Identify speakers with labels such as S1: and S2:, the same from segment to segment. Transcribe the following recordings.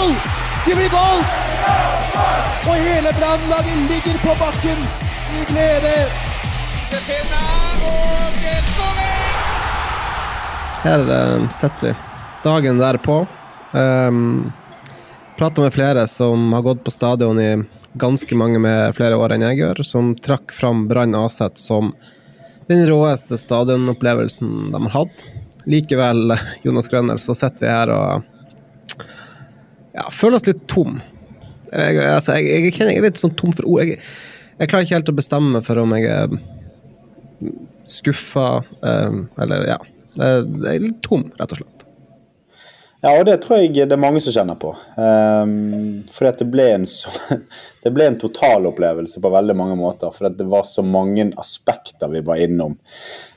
S1: Det! Det blir goal! Og hele brannlaget ligger på bakken i glede.
S2: Her uh, sitter vi. Dagen derpå. Um, Prata med flere som har gått på stadion i ganske mange med flere år enn jeg gjør, som trakk fram Brann Aset som den råeste stadionopplevelsen de har hatt. Likevel, Jonas Grønner, så sitter vi her og ja, føler oss litt tom. Jeg, altså, jeg, jeg kjenner jeg er litt sånn tom for ord. Jeg, jeg klarer ikke helt å bestemme meg for om jeg er skuffa, um, eller ja. Jeg er litt tom, rett og slett.
S3: Ja, og det tror jeg det er mange som kjenner på. Um, for det ble en det ble en totalopplevelse på veldig mange måter. For det var så mange aspekter vi var innom.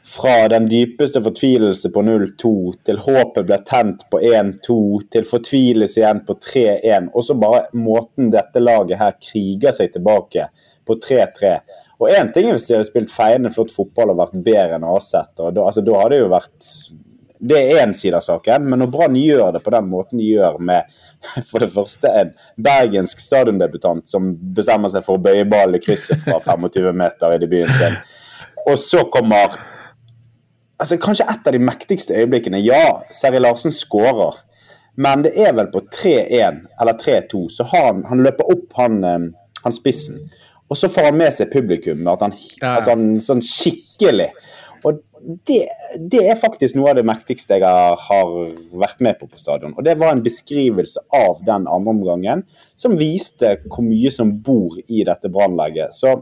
S3: Fra den dypeste fortvilelse på 0-2, til håpet ble tent på 1-2, til fortvilelse igjen på 3-1. Og så bare måten dette laget her kriger seg tilbake på 3-3. Og én ting er hvis de hadde spilt feiende flott fotball og vært bedre enn Aset. da, altså, da hadde det jo vært det er én side av saken, men når Brann gjør det på den måten de gjør med for det første en bergensk stadiondebutant som bestemmer seg for å bøye ballen i krysset fra 25 meter i debuten sin, og så kommer altså Kanskje et av de mektigste øyeblikkene. Ja, Seri Larsen skårer, men det er vel på 3-1 eller 3-2, så har han, han løper opp han, eh, han spissen. Og så får han med seg publikum. At han,
S2: Ja.
S3: altså, han, sånn skikkelig. Og det, det er faktisk noe av det mektigste jeg har, vært med på på stadion. Og det var en beskrivelse av den andre omgangen som viste hvor mye som bor i dette brannlegget. Så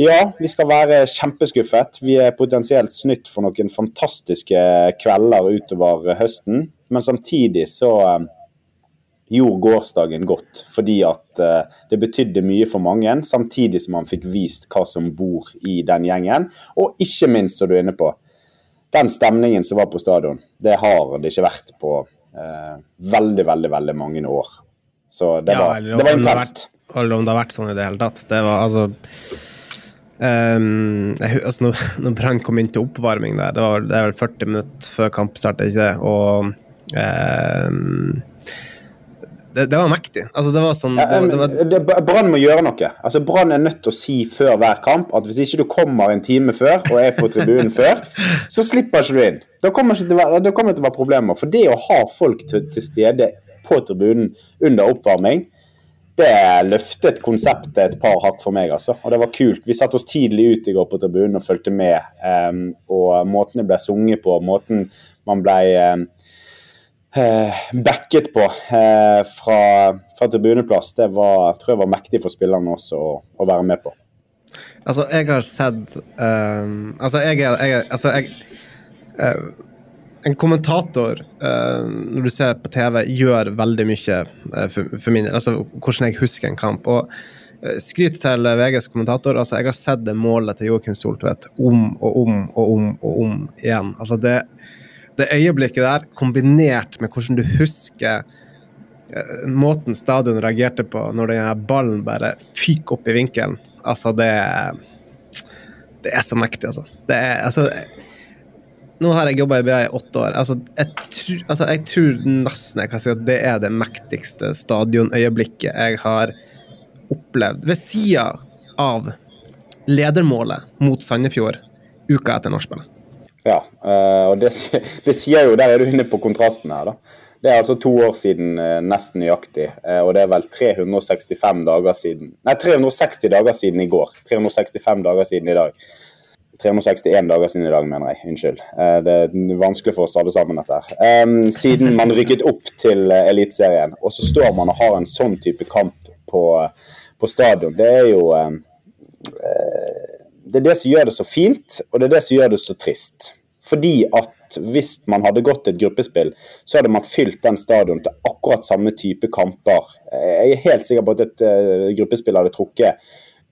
S3: ja, vi skal være kjempeskuffet. Vi er potensielt snytt for noen fantastiske kvelder utover høsten. Men samtidig så eh, gjorde gårsdagen godt, fordi at eh, det betydde mye for mange, samtidig som man fikk vist hva som bor i den gjengen. Og ikke minst, som du er inne på, den stemningen som var på stadion, det har det ikke vært på eh, veldig, veldig, veldig mange år. Så det var,
S2: eller
S3: det var intenst.
S2: Eller om det har vært sånn i det hele tatt. Det var altså Um, jeg, altså når, når Brann kom inn til oppvarming der, det, var, det er vel 40 minutter før kampstart, ikke det? Og ehm, det, det var mektig. Altså, det var sånn
S3: Ja,
S2: det, var-
S3: Brann må gjøre noe. Altså Brann er nødt til å si før hver kamp at hvis ikke du kommer en time før og er på tribunen før, så slipper ikke du inn. Da kommer det til å være, problemer. For det å ha folk til, til stede på tribunen under oppvarming, det løftet konseptet et par hakk for meg, altså. Og det var kult. Vi satte oss tidlig ut i går på tribunen og fulgte med. Um, og måten det ble sunget på, måten man ble eh, backet på eh, fra, fra tribuneplass, det var, tror jeg var mektig for spillerne også å, å være med på.
S2: Altså, jeg har sett um, Altså, jeg er, Altså, jeg uh, En kommentator, uh, når du ser på TV, gjør veldig mye uh, for, for min. Altså, hvordan jeg husker en kamp. Og eh, skryt til VGs kommentator. Altså, jeg har sett det målet til Joakim Soltvedt om og om og om og om igjen. Altså, det, det øyeblikket der, kombinert med hvordan du husker eh, måten stadion reagerte på når den ballen bare fyker opp i vinkelen. Altså, det Det er så mektig, altså. Det er, altså nå har jeg jobba i BA i åtte år. Altså, jeg, tror, altså, jeg tror nesten jeg kan si at det er det mektigste stadionøyeblikket jeg har opplevd. Ved sida av ledermålet mot Sandefjord uka etter nachspielet.
S3: Ja, eh, og det, det sier jo Der er du inne på kontrasten her, da. Det er altså to år siden eh, nesten nøyaktig, eh, og det er vel 365 dager siden Nei, 360 dager siden i går. 365 dager siden i dag. 361 dager siden i dag, mener jeg. Unnskyld. Det er vanskelig for oss alle sammen, dette her. Siden man rykket opp til Eliteserien, og så står man og har en sånn type kamp på, på stadion. Det er jo em, eh, Det er det som gjør det så fint, og det er det som gjør det så trist. Fordi at hvis man hadde gått et gruppespill, så hadde man fylt den stadion til akkurat samme type kamper. Jeg er helt sikker på at et uh, gruppespill hadde trukket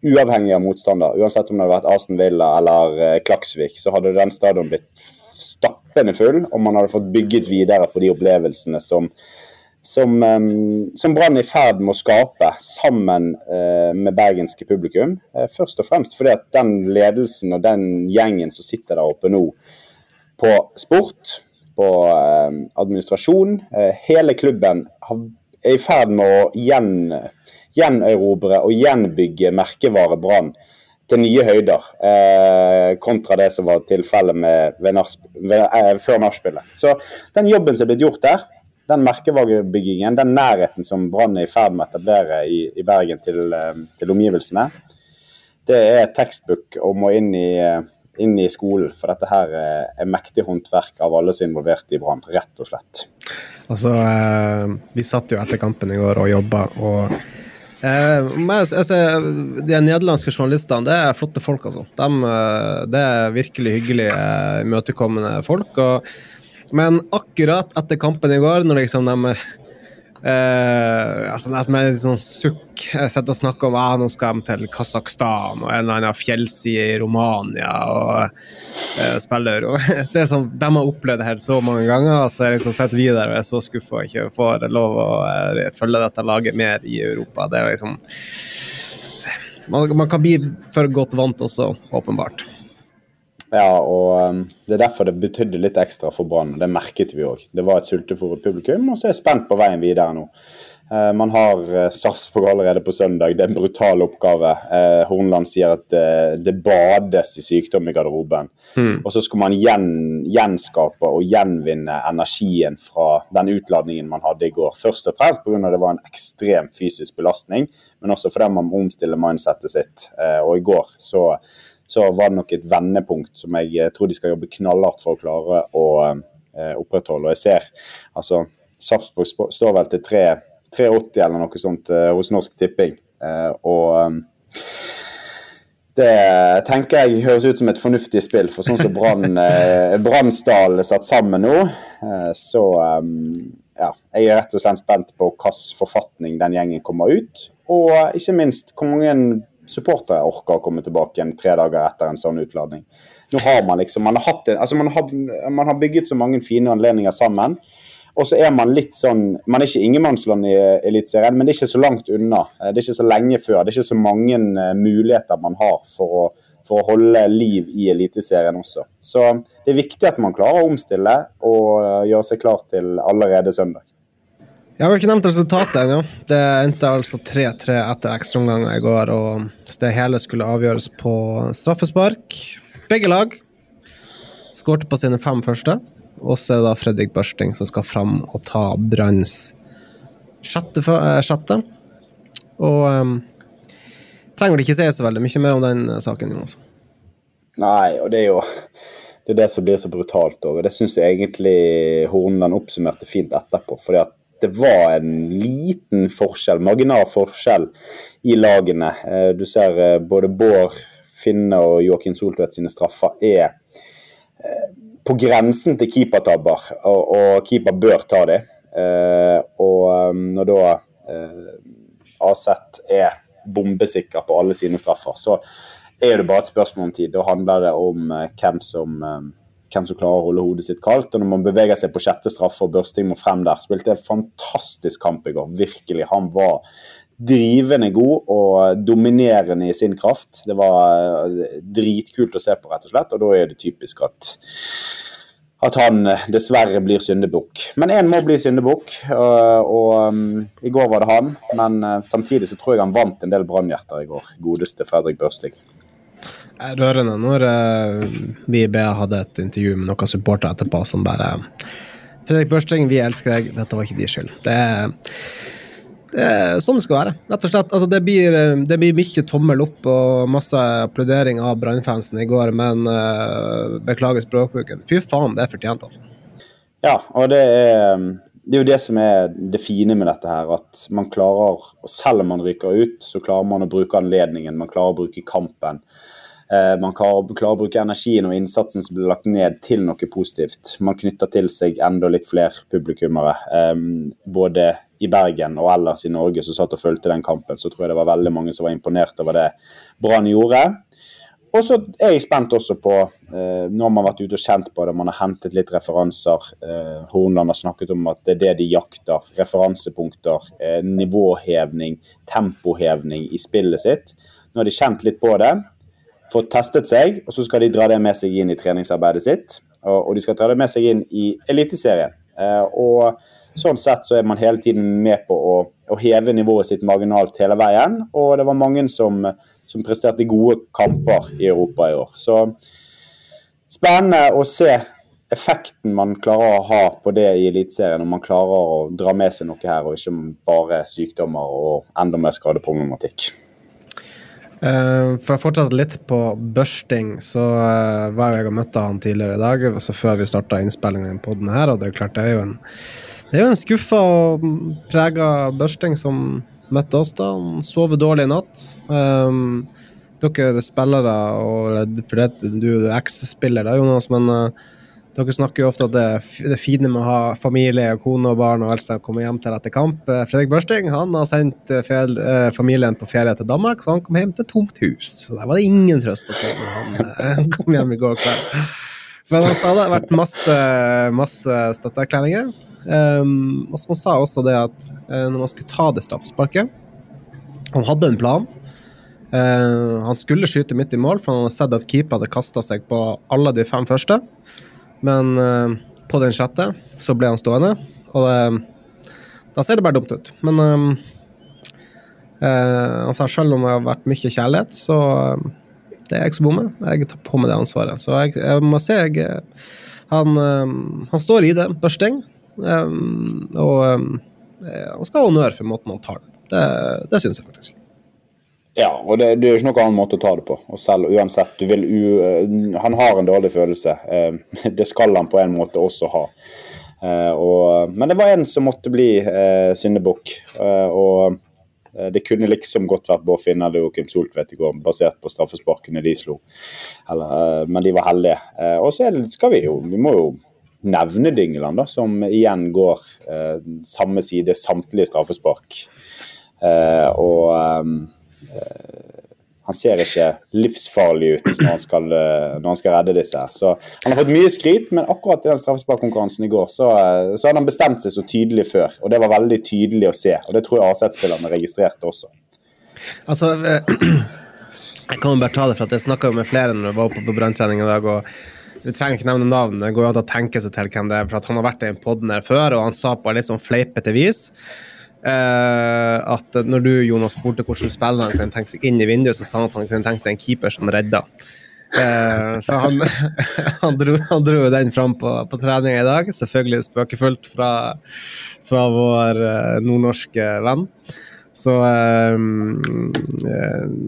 S3: uavhengig av motstander. Uansett om det hadde vært Arsen Villa eller uh, Klaksvik, så hadde den stadion blitt stappende full, og man hadde fått bygget videre på de opplevelsene som som, som Brann er i ferd med å skape sammen uh, med bergenske publikum. Uh, først og fremst fordi at den ledelsen og den gjengen som sitter der oppe nå, på sport, på administrasjon, hele klubben er i ferd med å gjen, gjenerobre og gjenbygge merkevaret Brann til nye høyder, kontra det som var tilfellet før nachspielet. Så den jobben som er blitt gjort der, den merkevarebyggingen, den nærheten som Brann er i ferd med å etablere i, i Bergen til, eh, til, omgivelsene, det er tekstbok og må inn i, eh, inn i, skolen. For dette her er mektig håndverk av alle som er involvert i Brann, rett og slett.
S2: Altså, eh, vi satt jo etter kampen i går og jobba, og eh, altså, De nederlandske journalistene det er flotte folk, altså. De, det er virkelig hyggelige, imøtekommende folk. og men akkurat etter kampen i går, når liksom de Uh, altså Nesten med litt sånn sukk. Jeg sitter og snakker om at ah, nå skal de til Kasakhstan og en eller annen fjellside i Romania og uh, spiller. Og det er sånn, De har opplevd det her så mange ganger, så jeg liksom sitter vi der og er så skuffa og ikke får lov å uh, følge dette laget mer i Europa. Det er liksom man, man kan bli for godt vant også, åpenbart.
S3: Ja, og um, det er derfor det betydde litt ekstra for Brann. Det merket vi òg. Det var et sultefòret publikum, og så er jeg spent på veien videre nå. Uh, man har uh, Sarpsborg allerede på søndag. Det er en brutal oppgave. Uh, Hornland sier at det bades i sykdom i garderoben. Mm. Og så skal man gjen, gjenskape og gjenvinne energien fra den utladningen man hadde i går. Først og fremst pga. det var en ekstrem fysisk belastning, men også fordi man omstiller omstille mindsettet sitt. Og i går så så var det nok et vendepunkt som jeg eh, tror de skal jobbe knallhardt for å klare å eh, opprettholde. Og jeg ser altså Sarpsborg står vel til 3,80 eller noe sånt eh, hos Norsk Tipping. Eh, og det tenker jeg høres ut som et fornuftig spill. For sånn som Bransdal Brannsdal er satt sammen nå, så ja, jeg er rett og slett spent på hvilken forfatning den gjengen kommer ut. Og ikke minst hvor mange supportere orker å komme tilbake igjen tre dager etter en sånn utladning. Nå har Man liksom, man har, en, altså man har, man har bygget så mange fine anledninger sammen. Og så er man litt sånn Man er ikke ingenmannsland i Eliteserien, men det er ikke så langt unna. Det er ikke så lenge før. Det er ikke så mange eh, muligheter man har for å, for å holde liv i Eliteserien også. Så det er viktig at man klarer å omstille og eh, gjøre seg klar til allerede søndag.
S2: Jeg har ikke nevnt resultatet ennå. Det endte altså 3-3 etter ekstraomganger i går. og Det hele skulle avgjøres på straffespark. Begge lag skårte på sine fem første. Og så er det da Fredrik Børsting som skal fram og ta Branns sjette, eh, sjette. Og um, trenger vel ikke si så veldig mye mer om den saken. Også.
S3: Nei, og det er jo det er det som blir så brutalt. Og det syns jeg egentlig Hornland oppsummerte fint etterpå. fordi at det var en liten forskjell, marginal forskjell i lagene. Eh, du ser eh, både Bård Finne og Joakim Soltvedt sine straffer er eh, på grensen til keepertabber, og, og keeper bør ta dem. Og når da AZ er bombesikker på alle sine straffer, så er det bare et spørsmål om tid. Da handler det om hvem som hvem som klarer å holde hodet sitt kaldt. Og når man beveger seg på sjette straffe og Børsting må frem der, spilte en fantastisk kamp i går. Virkelig. Han var drivende god og dominerende i sin kraft. Det var eh, dritkult å se på, rett og slett. Og da er det typisk at at han eh, dessverre blir syndebukk. Men én må bli syndebukk, og, og um, i går var det han. Men uh, samtidig så tror jeg han vant en del brannhjerter i går, godeste Fredrik Børsting.
S2: Rørende når uh, vi i BA hadde et intervju med noen supportere etterpå som bare Fredrik Børsting, vi elsker deg. Dette var ikke din skyld. Det er, det er sånn det skal være. Rett og slett. Altså, det, blir, det blir mye tommel opp og masse applaudering av Brannfansen i går, men uh, beklager språkbruken. Fy faen, det er fortjent, altså.
S3: Ja, og det er, det er jo det som er det fine med dette her. At man klarer, og selv om man ryker ut, så klarer man å bruke anledningen. Man klarer å bruke kampen Eh, man kan klarer, å bruke energien og innsatsen som blir lagt ned til noe positivt. Man knytter til seg enda litt flere publikummere. Eh, både i Bergen og ellers i Norge som satt og fulgte den kampen, så tror jeg det var veldig mange som var imponert over det Brann gjorde. Og så er jeg spent også på, eh, når man har vært ute og kjent på det, man har hentet litt referanser. Eh, Hornland har snakket om at det er det de jakter. Referansepunkter, eh, nivåhevning, tempohevning i spillet sitt. Nå har de kjent litt på det, fått testet seg, og så skal de dra det med seg inn i treningsarbeidet sitt. Og de skal dra det med seg inn i Eliteserien. Eh, og sånn sett så er man hele tiden med på å, å heve nivået sitt marginalt hele veien. Og det var mange som som presterte gode kamper i Europa i år. Så spennende å se effekten man klarer å ha på det i Eliteserien, om man klarer å dra med seg noe her, og ikke bare sykdommer og enda mer skadeproblematikk.
S2: Uh, for å fortsette litt på børsting, så uh, var jeg og møtte han tidligere i dag, altså før vi starta innspillingen på denne her, og det er klart det er jo en, det er jo en skuffa og prega børsting som møtte oss, da. Han sover dårlig i natt. Um, dere spillere, og for det, du er eks-spiller, da, Jonas, men uh, dere snakker jo ofte om det, det fine med å ha familie, og kone og barn og alt som kommer hjem til etter kamp. Uh, Fredrik Børsting han har sendt uh, fel, familien på ferie til Danmark, så han kom hjem til tomt hus. Så der var det ingen trøst å få når han, han kom hjem i går kveld. Men han sa det har vært masse, masse støtteerklæringer. Um, og han sa også det at når man skulle ta det straffesparket Han hadde en plan. Uh, han skulle skyte midt i mål, for han hadde sett at keeper hadde kasta seg på alle de fem første. Men uh, på den sjette så ble han stående, og det, da ser det bare dumt ut. Men han sa selv om det har vært mye kjærlighet, så det er jeg som bommer. Jeg tar på meg det ansvaret. Så jeg, jeg må si jeg, han, han, står i det. Børsting. Um, og um, han skal ha honnør for måten han tar det Det, det syns jeg faktisk.
S3: Ja, og det, det, er jo ikke noen annen måte å ta det på. Og selv uansett, du vil u, Han har en dårlig følelse. Det skal han på en måte også ha. Og, men det var en som måtte bli eh, syndebukk. Og det kunne liksom godt vært Bård Finne eller Joakim Soltvedt i går, basert på straffesparkene de slo. Eller, men de var heldige. Og så skal vi jo Vi må jo nevne Dyngeland, da, som igjen går eh, samme side samtlige straffespark. Eh, og eh, han ser ikke livsfarlig ut når han, skal, eh, når han skal redde disse. her. Så Han har fått mye skryt, men akkurat i den straffesparkkonkurransen i går, så, eh, så hadde han bestemt seg så tydelig før. Og det var veldig tydelig å se. Og det tror jeg AZ-spillerne registrerte også.
S2: Altså, eh, jeg kan jo bare ta det, for at jeg snakka med flere når jeg var oppe på branntrening i dag. og vi trenger ikke nevne navn, det går an å tenke seg til hvem det er. for Han har vært i en podden her før, og han sa på litt sånn fleipete vis uh, at når du Jonas, spurte hvordan spillerne kunne tenke seg inn i vinduet, så sa han at han kunne tenke seg en keeper som redda. Uh, så han, han, dro, han dro den fram på, på trening i dag, selvfølgelig spøkefullt fra, fra vår uh, nordnorske venn. Så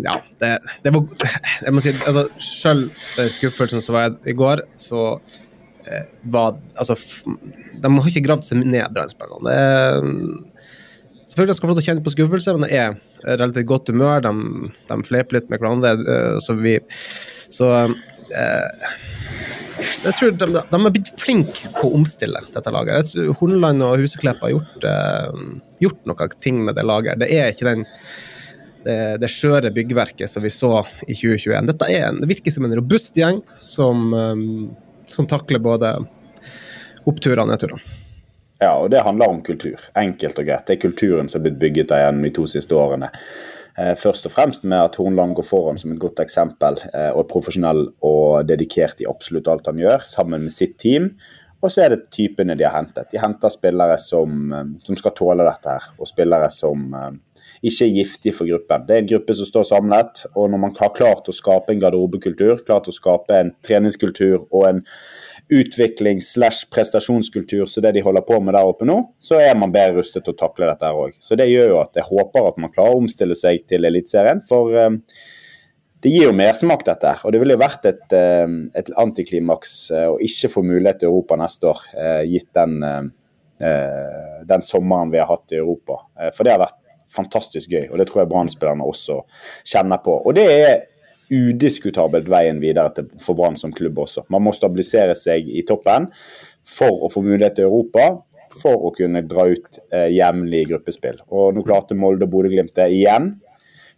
S2: ja, det, det, var Jeg må si altså, Selv den skuffelsen som var i går, så var Altså, de har ikke gravd seg ned, Brann-spillerne. Selvfølgelig skal få lov å kjenne på skuffelse, men det er relativt godt humør. De, de fleiper litt med hverandre, uh, så vi Så eh, jeg tror de, har blitt flinke på å omstille dette laget. Jeg tror Horneland og Huseklepp har gjort, eh, gjort noen ting med det laget. Det er ikke den det, det skjøre byggverket som vi så i 2021. Dette en, det virker som en robust gjeng som, um, som takler både oppturer og nedturer.
S3: Ja, og det handler om kultur. Enkelt og greit. Det er kulturen som er blitt bygget der gjennom de to siste årene. Eh, først og fremst med at Hornland går foran som et godt eksempel, eh, og er profesjonell og dedikert i absolutt alt han gjør, sammen med sitt team. Og så er det typene de har hentet. De henter spillere som, eh, som skal tåle dette her, og spillere som ikke er giftige for gruppen. Det er en gruppe som står samlet, og når man har klart å skape en garderobekultur, klart å skape en treningskultur og en utvikling slash prestasjonskultur som det de holder på med der oppe nå, så er man bedre rustet til å takle dette her òg. Så det gjør jo at jeg håper at man klarer å omstille seg til Eliteserien. For um, det gir jo mersmak, dette. her. Og det ville jo vært et, um, et antiklimaks uh, å ikke få mulighet til Europa neste år, gitt den, den sommeren vi har hatt i Europa. for det har vært fantastisk gøy, og det tror jeg brann også kjenner på. Og det er udiskutabelt veien videre til, for Brann som klubb også. Man må stabilisere seg i toppen for å få mulighet til Europa, for å kunne dra ut eh, jevnlig gruppespill. Og Nå klarte Molde og Bodø-Glimt det igjen.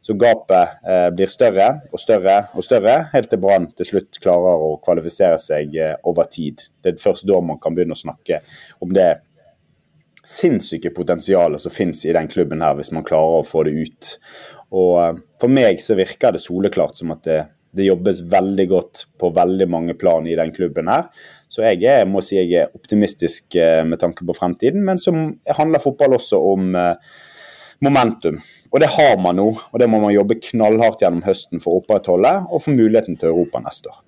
S3: Så gapet eh, blir større og større og større, helt til Brann til slutt klarer å kvalifisere seg eh, over tid. Det er først da man kan begynne å snakke om det sinnssyke potensialet som finnes i den klubben her, hvis man klarer å få det ut. Og eh, For meg så virker det soleklart som at det, det jobbes veldig godt på veldig mange plan i den klubben her. Så jeg er, må si jeg er optimistisk eh, med tanke på fremtiden, men så handler fotball også om eh, momentum. Og det har man nå, og det må man jobbe knallhardt gjennom høsten for å opprettholde og få muligheten til Europa neste år.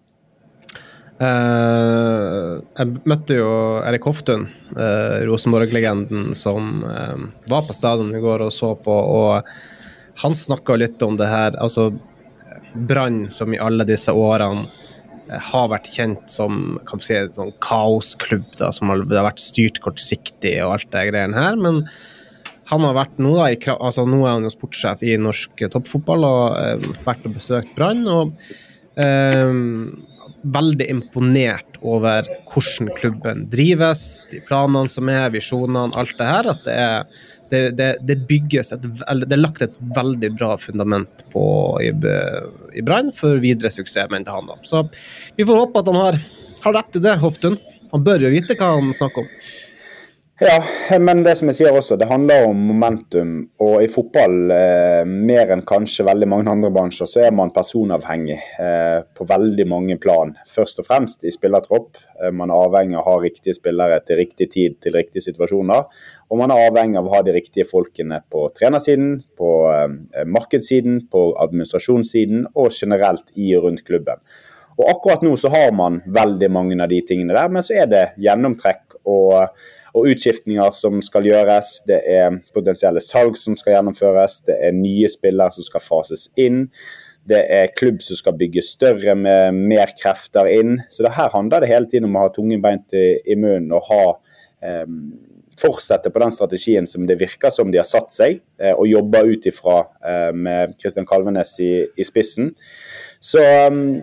S2: Uh, jeg møtte jo Erik Hoftun, uh, Rosenborg-legenden, som uh, var på stadion i går og så på. og Han snakka litt om det her. altså Brann, som i alle disse årene har vært kjent som kan si, en sånn kaosklubb, da, som har, vært styrt kortsiktig og alt det greiene her. Men han har vært nå, da, i, altså, nå er han jo sportssjef i norsk toppfotball og vært og besøkt Brann. og veldig imponert over hvordan klubben drives, de planene som er, visjonene, alt det her. At det er, det, det, det bygges et, det er lagt et veldig bra fundament på i, i Brann for videre suksess, mente han da. Så vi får håpe at han har, har rett i det, Hoftun. Han bør jo vite hva han snakker om.
S3: Ja, men det som jeg sier også, det handler om momentum. Og i fotball, eh, mer enn kanskje veldig mange andre bransjer, så er man personavhengig eh, på veldig mange plan. Først og fremst i spillertropp. Eh, man er avhengig av å ha riktige spillere til riktig tid til riktige situasjoner. Og man er avhengig av å ha de riktige folkene på trenersiden, på eh, markedssiden, på administrasjonssiden og generelt i og rundt klubben. Og akkurat nå så har man veldig mange av de tingene der, men så er det gjennomtrekk og og utskiftninger som skal gjøres. Det er potensielle salg som skal gjennomføres. Det er nye spillere som skal fases inn. Det er klubb som skal bygge større med mer krefter inn. Så det her handler det hele tiden om å ha tunge bein i munnen og ha eh, fortsette på den strategien som det virker som de har satt seg, eh, og jobber ut ifra eh, med Kristian Kalvenes i, i spissen. Så um,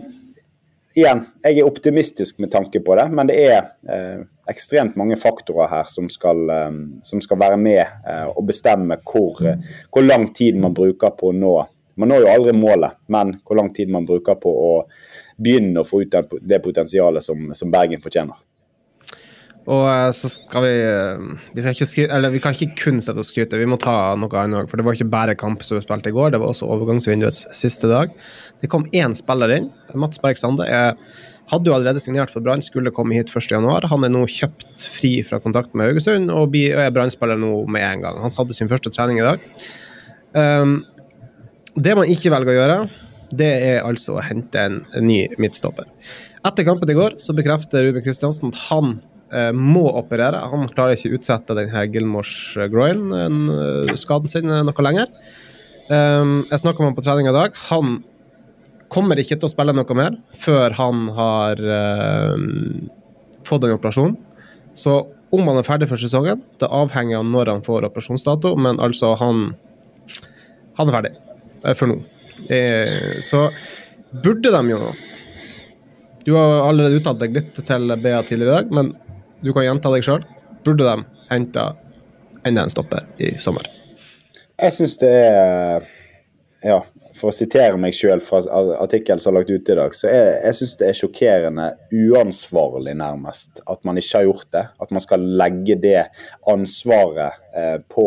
S3: igjen, jeg er optimistisk med tanke på det, men det er eh, ekstremt mange faktorer her som skal, eh, som skal være med eh, og bestemme hvor, eh, hvor, lang tid man bruker på å nå Man når jo aldri målet, men hvor lang tid man bruker på å begynne å få ut det potensialet som, som Bergen fortjener.
S2: Og eh, så skal vi vi, skal ikke skryte, eller, vi kan ikke kun sette og skryte, vi må ta noe annet òg. For det var ikke bare kamp som vi spilte i går, det var også overgangsvinduets siste dag. Det kom én spiller inn. Mats Berg Sande hadde jo allerede signert for Brann, skulle komme hit 1.1. Han er nå kjøpt fri fra kontakt med Haugesund og er Brann-spiller nå med en gang. Han hadde sin første trening i dag. Um, det man ikke velger å gjøre, det er altså å hente en, ny midtstopper. Etter kampen i går så bekrefter Ruben Kristiansen at han Eh, må operere. Han klarer ikke å utsette her Gilmors groin-skaden sin eh, noe lenger. jeg snakka med ham på trening i dag. Han kommer ikke til å spille noe mer før han har fått en operasjon. Så om han er ferdig for sesongen, det avhenger av når han får operasjonsdato, men altså han Han er ferdig for nå. så burde de, Jonas Du har allerede uttalt deg litt til BA tidligere i dag, men du kan gjenta deg sjøl. Burde de henta enda en stopper i sommer?
S3: Jeg syns det er Ja, for å sitere meg sjøl fra artikkelen som er lagt ut i dag, så er, jeg syns det er sjokkerende uansvarlig, nærmest, at man ikke har gjort det. At man skal legge det ansvaret eh, på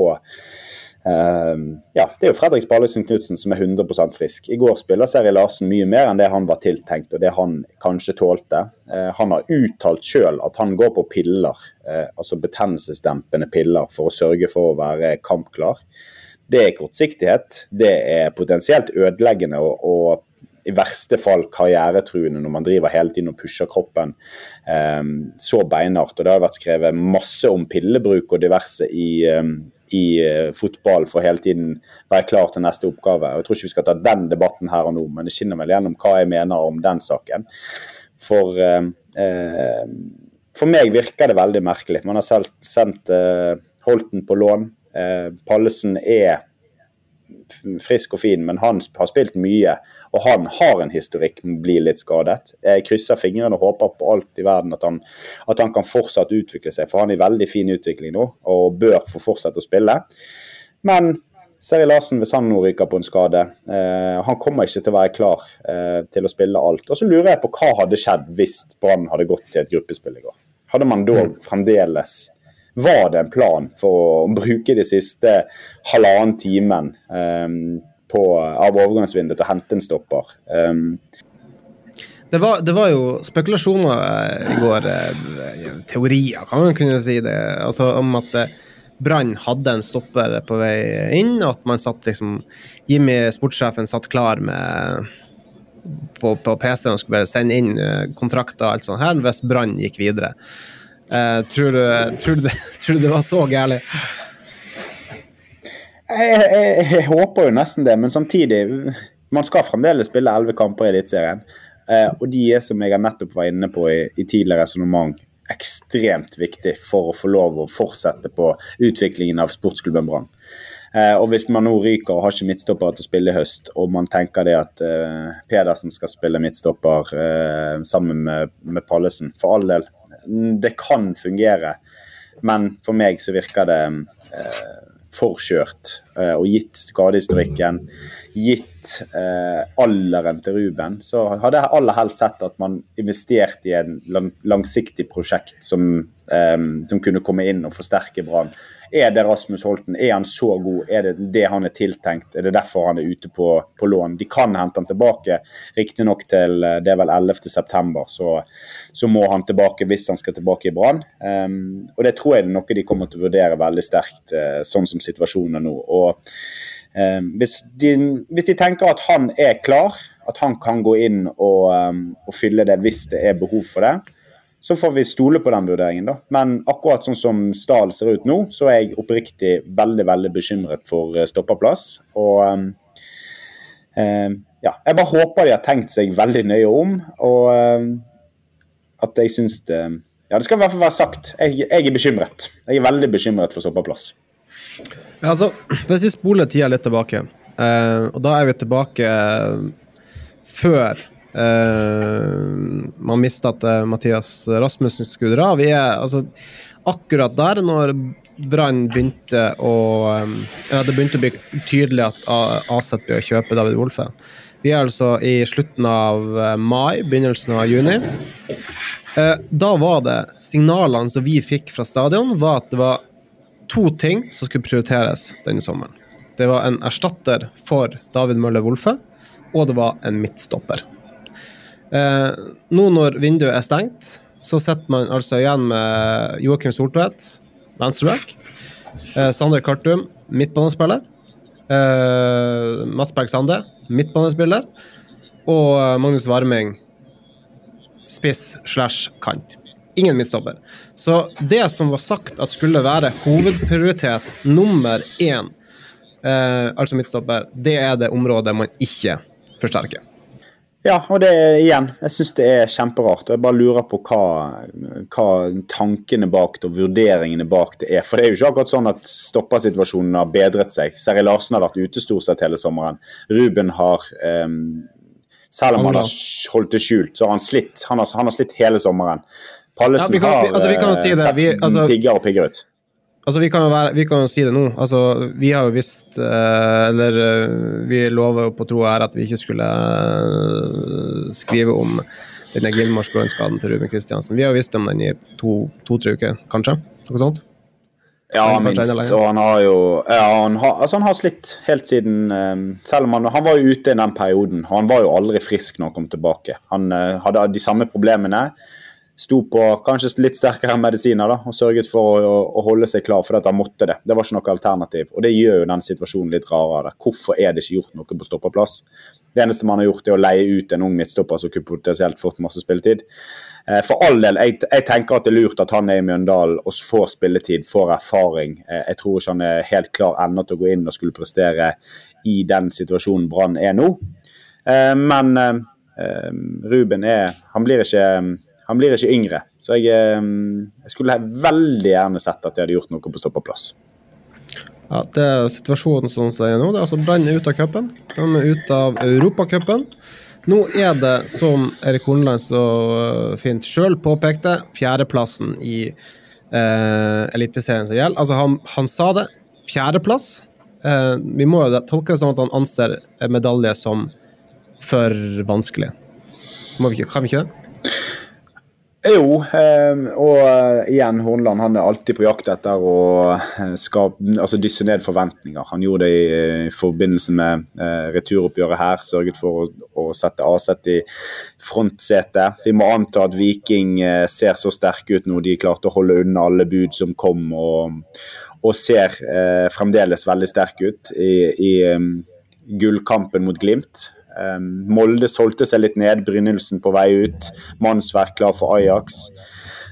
S3: ja, Det er jo Fredrik Sparløysen Knutsen som er 100% frisk. I går spiller Seri Larsen mye mer enn det han var tiltenkt og det han kanskje tålte. Uh, han har uttalt sjøl at han går på piller, uh, altså betennelsesdempende piller, for å sørge for å være kampklar. Det er kortsiktighet. Det er potensielt ødeleggende og, og i verste fall karrieretruende når man driver hele tiden og pusher kroppen um, så beinhardt. Og Det har vært skrevet masse om pillebruk og diverse i, um, i uh, fotball for hele tiden være klar til neste oppgave. Jeg tror ikke vi skal ta den debatten her og nå, men det skinner vel gjennom hva jeg mener om den saken. For, uh, uh, for meg virker det veldig merkelig. Man har selv sendt Holten på lån. Pallesen er frisk og fin, men han har spilt mye. Og han har en historikk med å bli litt skadet. Jeg krysser fingrene og håper på alt i verden at han, at han kan fortsatt utvikle seg, for han er i veldig fin utvikling nå og bør få fortsette å spille. Men Seri Larsen, hvis han nå ryker på en skade, eh, han kommer ikke til å være klar eh, til å spille alt. Og så lurer jeg på hva hadde skjedd hvis Brann hadde gått til et gruppespill i går. Hadde man da mm. fremdeles Var det en plan for å bruke de siste halvannen timen um, på, av overgangsvinduet til å hente en stopper? Um,
S2: det var, det var, jo spekulasjoner eh, i går, eh, teorier kan man kunne si det, altså om at eh, Brann hadde en stopper på vei inn. At man satt liksom Jimmy, sportssjefen, satt klar med på, på PC-en og skulle bare sende inn kontrakter og alt sånt her hvis Brann gikk videre. Uh, tror, du, tror, du tror, du, det, var så gærent?
S3: Jeg, jeg, jeg, håper jo nesten det, men samtidig Man skal fremdeles spille elleve kamper i Eliteserien. Uh, og de er, som jeg nettopp var inne på i, i tidligere resonnement, ekstremt viktig for å få lov å fortsette på utviklingen av sportsklubben Brann. Eh, og Hvis man nå ryker og har ikke midtstopper til å spille i høst, og man tenker det at eh, Pedersen skal spille midtstopper eh, sammen med, med, Pallesen, for all del, det kan fungere. Men for meg så virker det eh, forkjørt. Eh, og gitt skadehistorikken, gitt eh, alderen til Ruben, så hadde jeg aller helst sett at man investerte i en lang, langsiktig prosjekt som, eh, som kunne komme inn og forsterke Brann. Er det Rasmus Holten? Er han så god? Er det det han er tiltenkt? Er det derfor han er ute på, på lån? De kan hente han tilbake, riktignok til eh, det er vel 11.9, så, så må han tilbake hvis han skal tilbake i Brann. Um, og det tror jeg er noe de kommer til å vurdere veldig sterkt, uh, sånn som situasjonen er nå. Og hvis, de, hvis, de, tenker at han er klar, at han kan gå inn og, um, og fylle det hvis det er behov for det, så får vi stole på den vurderingen, da. Men akkurat sånn som Stahl ser ut nå, så er jeg oppriktig veldig veldig bekymret for eh, stoppeplass. Og um, ja, jeg bare håper de har tenkt seg veldig nøye om, og at jeg syns det Ja, det skal i hvert fall være sagt. Jeg, jeg, er bekymret. Jeg er veldig bekymret for stoppeplass.
S2: Ja, altså, hvis vi spoler tida litt tilbake, eh, og da er vi tilbake uh, før eh, man mista at uh, Mathias Rasmussen skulle dra. Vi er altså akkurat der når Brann begynte å um, ja, Det begynte å bli tydelig at Aset bør kjøpe David Wolfe. Vi er altså i slutten av mai, begynnelsen av juni. da var det signalene som vi fikk fra stadion, var at det var to ting som skulle prioriteres denne sommeren. Det var en erstatter for David Møller Wolfe, og det var en midtstopper. Eh, nå når vinduet er stengt, så sitter man altså igjen med Joakim Soltvedt, venstreback. Eh, Sander Kartum, midtbanespiller. Eh, Mats Berg Sande, midtbanespiller. Og eh, Magnus Warming, spiss slash kant. Ingen midtstopper. Så det som var sagt at skulle være hovedprioritet nummer én, eh, altså midtstopper, det er det området man ikke forsterker.
S3: Ja, og det igjen, jeg syns det er kjemperart. og Jeg bare lurer på hva, hva, tankene bak det og vurderingene bak det er. For det er jo ikke akkurat sånn at stoppersituasjonen har bedret seg. Seri Larsen har vært ute stort sett hele sommeren. Ruben har um, Selv om han har holdt det skjult, så har han slitt. Han har, han har slitt hele sommeren. Pallesen ja, har altså, si sett vi, altså, piggere og piggere ut.
S2: Altså, vi kan, være, vi kan jo si det nå. Altså, vi har jo visst uh, Eller uh, vi lover jo på tro og ære at vi ikke skulle skrive om denne Gilmore-skaden til Ruben Kristiansen. Vi har jo visst om den i to-tre to, uker, kanskje? Noe sånt?
S3: Ja, minst. Og han har jo ja, han, har, altså han har slitt helt siden um, Selv om han, han var jo ute i den perioden. Han var jo aldri frisk når han kom tilbake. Han hadde de samme problemene sto på kanskje litt sterkere medisiner da, og sørget for å, å holde seg klar fordi at han måtte det. Det var ikke noe alternativ. Og Det gjør jo den situasjonen litt rarere. Hvorfor er det ikke gjort noe på stoppeplass? Det eneste man har gjort, er å leie ut en ung midtstopper som kunne potensielt fått masse spilletid. Eh, for all del, jeg, jeg, tenker at det er lurt at han er i Mjøndalen og får spilletid, får erfaring. Eh, jeg tror ikke han er helt klar ennå til å gå inn og skulle prestere i den situasjonen Brann er nå. Eh, men Ruben er Han blir ikke han blir ikke yngre. Så jeg, eh, jeg skulle veldig gjerne sett at de hadde gjort noe på stoppeplass.
S2: Ja, det er situasjonen sånn som den er nå. Det er altså Brann er ute av cupen. De er ute av Europacupen. Nå er det, som Erik Horneland så øh, fint sjøl påpekte, fjerdeplassen i eh, Eliteserien som gjelder. Altså, han, han sa det. Fjerdeplass. Eh, vi må jo tolke det som at han anser medalje som for vanskelig. Må vi ikke, kan vi ikke det?
S3: Jo, eh, og eh, igjen, Hornland han er alltid på jakt etter å eh, skape, altså dysse ned forventninger. Han gjorde det i, i forbindelse med eh, returoppgjøret her. Sørget for å, sette Aset i frontsetet. Vi må anta at Viking eh, ser så sterke ut nå. De klarte å holde unna alle bud som kom, og, og ser eh, fremdeles veldig sterke ut i, i gullkampen mot Glimt. Um, Molde solgte seg litt ned, Brynildsen på vei ut. Mannsverk klar for Ajax.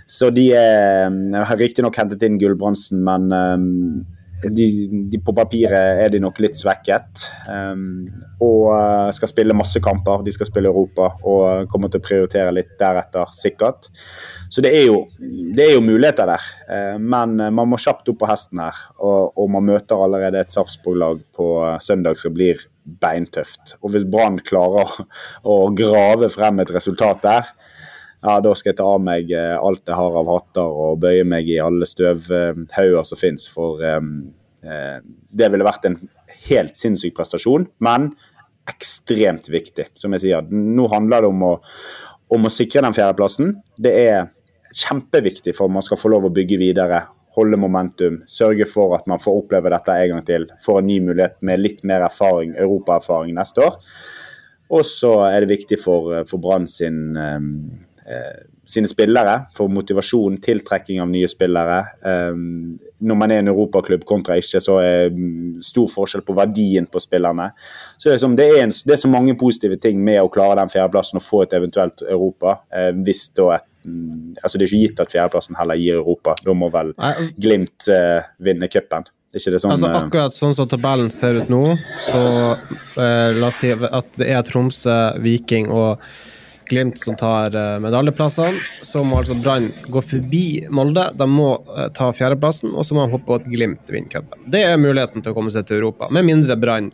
S3: Så de er har riktignok hentet inn Gulbrandsen, men um, de, de, på papiret er de nok litt svekket. Og uh, skal spille masse kamper. De skal spille Europa og kommer til å prioritere litt deretter, sikkert. Så det er jo, det er jo muligheter der. Men man må kjapt opp på hesten her. Og, og man møter allerede et Sarpsborg-lag på søndag som blir beintøft. Og hvis Brann klarer å grave frem et resultat der, ja, da skal jeg ta av meg eh, alt jeg har av hatter og bøye meg i alle støvhauger som finnes. For um, det ville vært en helt sinnssyk prestasjon, men ekstremt viktig. Som jeg sier, nå handler det om å, om å sikre den fjerdeplassen. Det er kjempeviktig for at man skal få lov å bygge videre holde momentum, sørge for at man får oppleve dette en gang til. Får en ny mulighet med litt mer erfaring, europaerfaring neste år. Og så er det viktig for, for Brann sin, eh, sine spillere, for motivasjon, tiltrekking av nye spillere. Eh, når man er en europaklubb kontra ikke, så er stor forskjell på verdien på spillerne. Så det er, som, det, er en, det er, så mange positive ting med å klare den fjerdeplassen og få et eventuelt Europa. Eh, hvis da et Mm, altså Det er ikke gitt at fjerdeplassen heller gir Europa. Da må vel Glimt eh, vinne cupen. Sånn,
S2: altså eh, Akkurat sånn som tabellen ser ut nå, så eh, la oss si at det er Tromsø, Viking og Glimt som tar eh, medaljeplassene. Så må altså Brann gå forbi Molde. De må eh, ta fjerdeplassen, og så må de håpe på at Glimt vinner cupen. Det er muligheten til å komme seg til Europa, med mindre Brann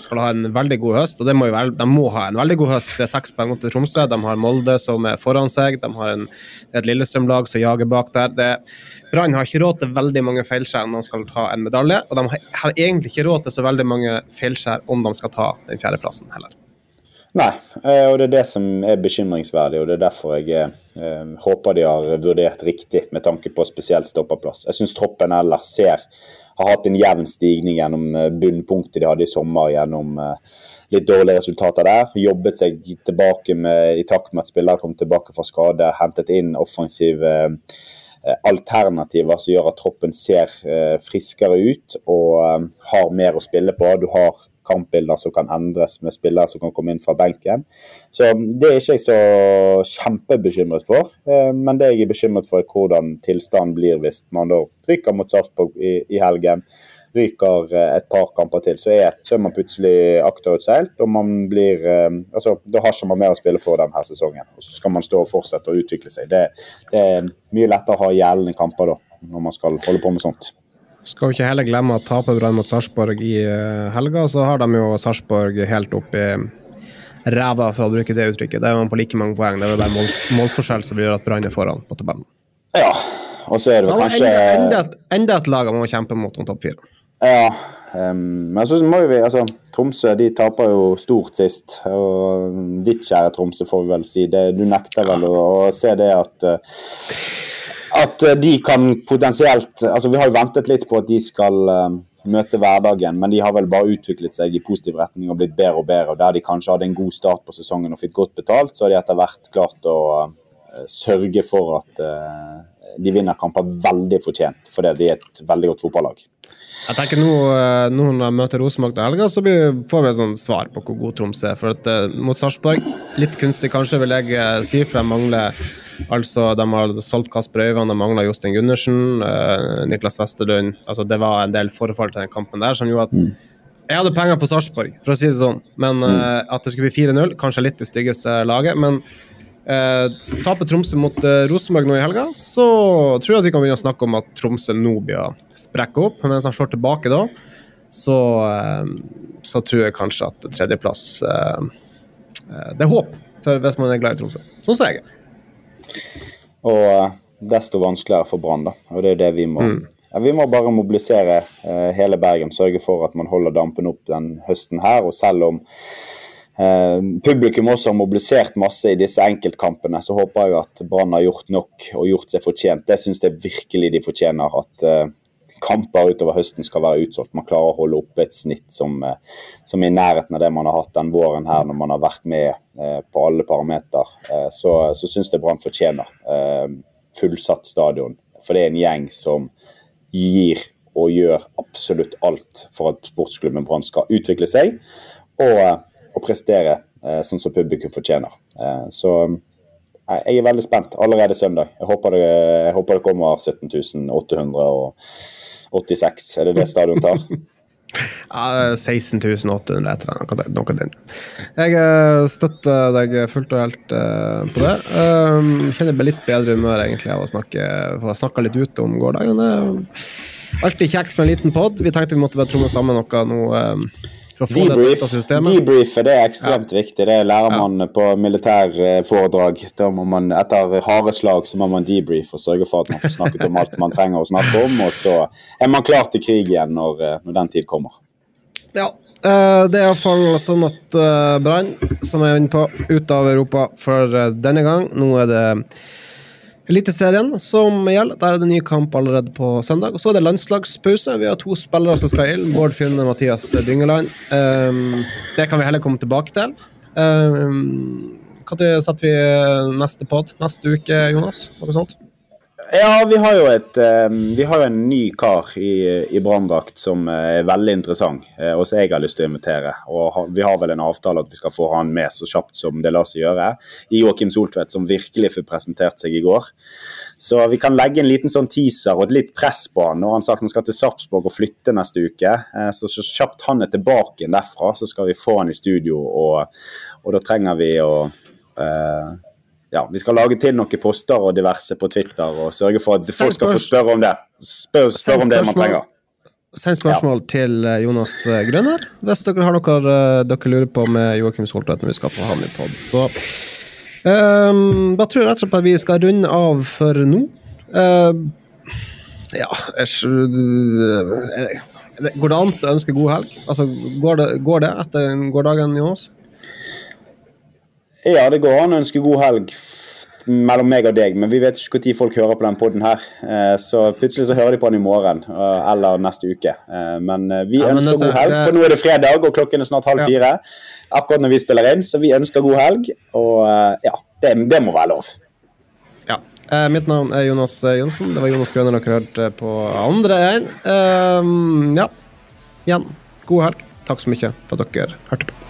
S2: skal ha en veldig god høst, og det må jo være, de må ha en veldig god høst. Det er seks poeng opp til Tromsø. De har Molde som er foran seg. De har en, et Lillestrøm-lag som jager bak der. Brann har ikke råd til veldig mange feilskjær når de skal ta en medalje, og de har egentlig ikke råd til så veldig mange feilskjær om de skal ta den fjerdeplassen heller.
S3: Nei, eh, og det er det som er bekymringsverdig, og det er derfor jeg eh, håper de har vurdert riktig med tanke på spesielt stoppeplass. Jeg syns troppen ellers ser har hatt en jevn stigning gjennom eh, bunnpunktet de hadde i sommer gjennom eh, litt dårlige resultater der. Jobbet seg tilbake med, i takt med at spillere kom tilbake fra skade. Hentet inn offensive eh, alternativer som gjør at troppen ser friskere ut og har mer å spille på. Du har kampbilder som kan endres med spillere som kan komme inn fra benken. Så Det er ikke jeg så kjempebekymret for. Eh, men det jeg er bekymret for, er hvordan tilstanden blir hvis man da ryker mot Sarpsborg i, i, helgen. Ryker eh, et par kamper til, så er, så er man plutselig akterutseilt. Og man blir eh, altså, Da har ikke man mer å spille for denne sesongen. Og så skal man stå og fortsette å utvikle seg. Det, det er mye lettere å ha gjeldende kamper da, når man skal holde på med sånt.
S2: Skal vi ikke heller glemme at taper Brann mot Sarpsborg i eh, helga, så har de jo Sarpsborg helt opp i ræva, for å bruke det uttrykket. Det er jo på like mange poeng. Det er bare mål, målforskjell som gjør at Brann er foran på tabellen.
S3: Ja, og så er det så kanskje
S2: enda, enda, enda, et lag man må kjempe mot om topp fire.
S3: Ja, um, men så må vi altså Tromsø de taper jo stort sist. Og ditt kjære Tromsø, får vi vel si. Det, du nekter vel å, å se det at uh, at eh, de kan potensielt altså Vi har jo ventet litt på at de skal uh, møte hverdagen, men de har vel bare utviklet seg i positiv retning og blitt bedre og bedre. og Der de kanskje hadde en god start på sesongen og fikk godt betalt, så har de etter hvert klart å uh, sørge for at de vinner kamper veldig fortjent, fordi de er et veldig godt fotballag.
S2: Jeg tenker Nå, nå når jeg møter Rosenborg til helga, så får vi et sånt svar på hvor god Troms er. For at, Mot Sarpsborg, litt kunstig kanskje, vil jeg si, for de mangler Altså, De har solgt Kasper Øyvand, de mangla Jostein Gundersen, Niklas Westerlund. Altså, det var en del forfall til den kampen der som gjorde at mm. Jeg hadde penger på Sarpsborg, for å si det sånn. Men uh, at det skulle bli 4-0, kanskje litt det styggeste laget. Men Eh, taper Tromsø mot eh, Rosenborg nå i helga, så tror jeg at vi kan begynne å snakke om at Tromsø nå blir å sprekke opp. Mens han slår tilbake da, så, eh, så tror jeg kanskje at tredjeplass eh, eh, Det er håp for hvis man er glad i Tromsø. Sånn som jeg er.
S3: Og eh, desto vanskeligere for Brann, da. Og det er det vi må ja, Vi må bare mobilisere hele Bergen, sørge for at man holder dampen opp den høsten her. Og selv om publikum også har mobilisert masse i disse enkeltkampene, så håper jeg at Brann har gjort nok og gjort seg fortjent. Det syns jeg virkelig de fortjener. At eh, kamper utover høsten skal være utsolgt. Man klarer å holde oppe et snitt som, eh, som er i nærheten av det man har hatt den våren her når man har vært med eh, på alle parameter. Så så syns jeg Brann fortjener eh, fullsatt stadion. For det er en gjeng som gir og gjør absolutt alt for at sportsklubben Brann skal utvikle seg og, og prestere eh, sånn som publikum fortjener. Eh, så eh, jeg er veldig spent allerede søndag. Jeg håper det, jeg håper det kommer 17.886. Er det det stadion tar?
S2: Ja, 16 800 et eller. Noe den. Jeg støtter deg fullt og helt på det. Um, kjenner meg litt bedre humør egentlig av å snakke få snakka litt ut om gårsdagen. Alltid kjekt med en liten pod. Vi tenkte vi måtte bare tromme sammen noe nå. For å få
S3: Debrief,
S2: av systemet.
S3: debriefe det er ekstremt viktig. Det lærer man på militærforedrag. Da må man, etter harde slag så må man debrief og sørge for at man får snakket om alt man trenger å snakke om. Og så er man klar til krig igjen når, eh, når den tid kommer.
S2: Ja. eh, det er iallfall sånn at uh, Brann, som jeg er inne på, ut av Europa for eh, denne gang. Nå er det Eliteserien som gjelder. Der er det ny kamp allerede på søndag. Og så er det landslagspause. Vi har to spillere som skal inn. Bård Fylne og Mathias Dyngeland. Um, det kan vi heller komme tilbake til. Når setter vi neste pod? Neste uke, Jonas? Noe sånt?
S3: Ja, vi har jo, et, vi har en ny kar i, i branndrakt som eh, er veldig interessant, eh, og som jeg har lyst til å invitere. Og Vi har vel en avtale at vi skal få han med så kjapt som det lar seg gjøre. I Joakim Soltvedt, som virkelig fikk presentert seg i går. Så vi kan legge en liten sånn teaser og et litt press på han. Når han sagt han skal til Sarpsborg og flytte neste uke, eh, så så kjapt han er tilbake derfra, så skal vi få han i studio. Og, og da trenger vi å eh, ja, vi skal lage til noen poster og diverse på Twitter og sørge for at folk skal få spørre om det. Spør, spør om det man trenger.
S2: Send spørsmål til eh, Jonas eh, Grønner hvis dere har noe eh, dere lurer på med Joakim Soltvedt når vi skal få han i pod. Så um, da tror jeg rett og slett at vi skal runde av for nå. Uh, ja jeg, Går det an å ønske god helg? Altså, går det, går det etter gårsdagen, Jonas?
S3: Ja, det går an å ønske god helg mellom meg og deg, men vi vet ikke når folk hører på den podden her. Eh, Så plutselig så hører de på den i morgen eh, eller neste uke. Eh, Men vi
S2: Ja, men
S3: ønsker
S2: altså,
S3: god helg, for nå er det fredag og klokken er snart halv
S2: Ja.
S3: fire. Akkurat når vi spiller inn, så vi ønsker god helg. Og ja, det, det må være lov.
S2: Ja. Eh, mitt navn er Jonas Johnsen. Jonsson. Det var Jonas Grønner dere hørte på andre en. Ehm, ja. Igjen, god helg. Takk så mye for at dere hørte på.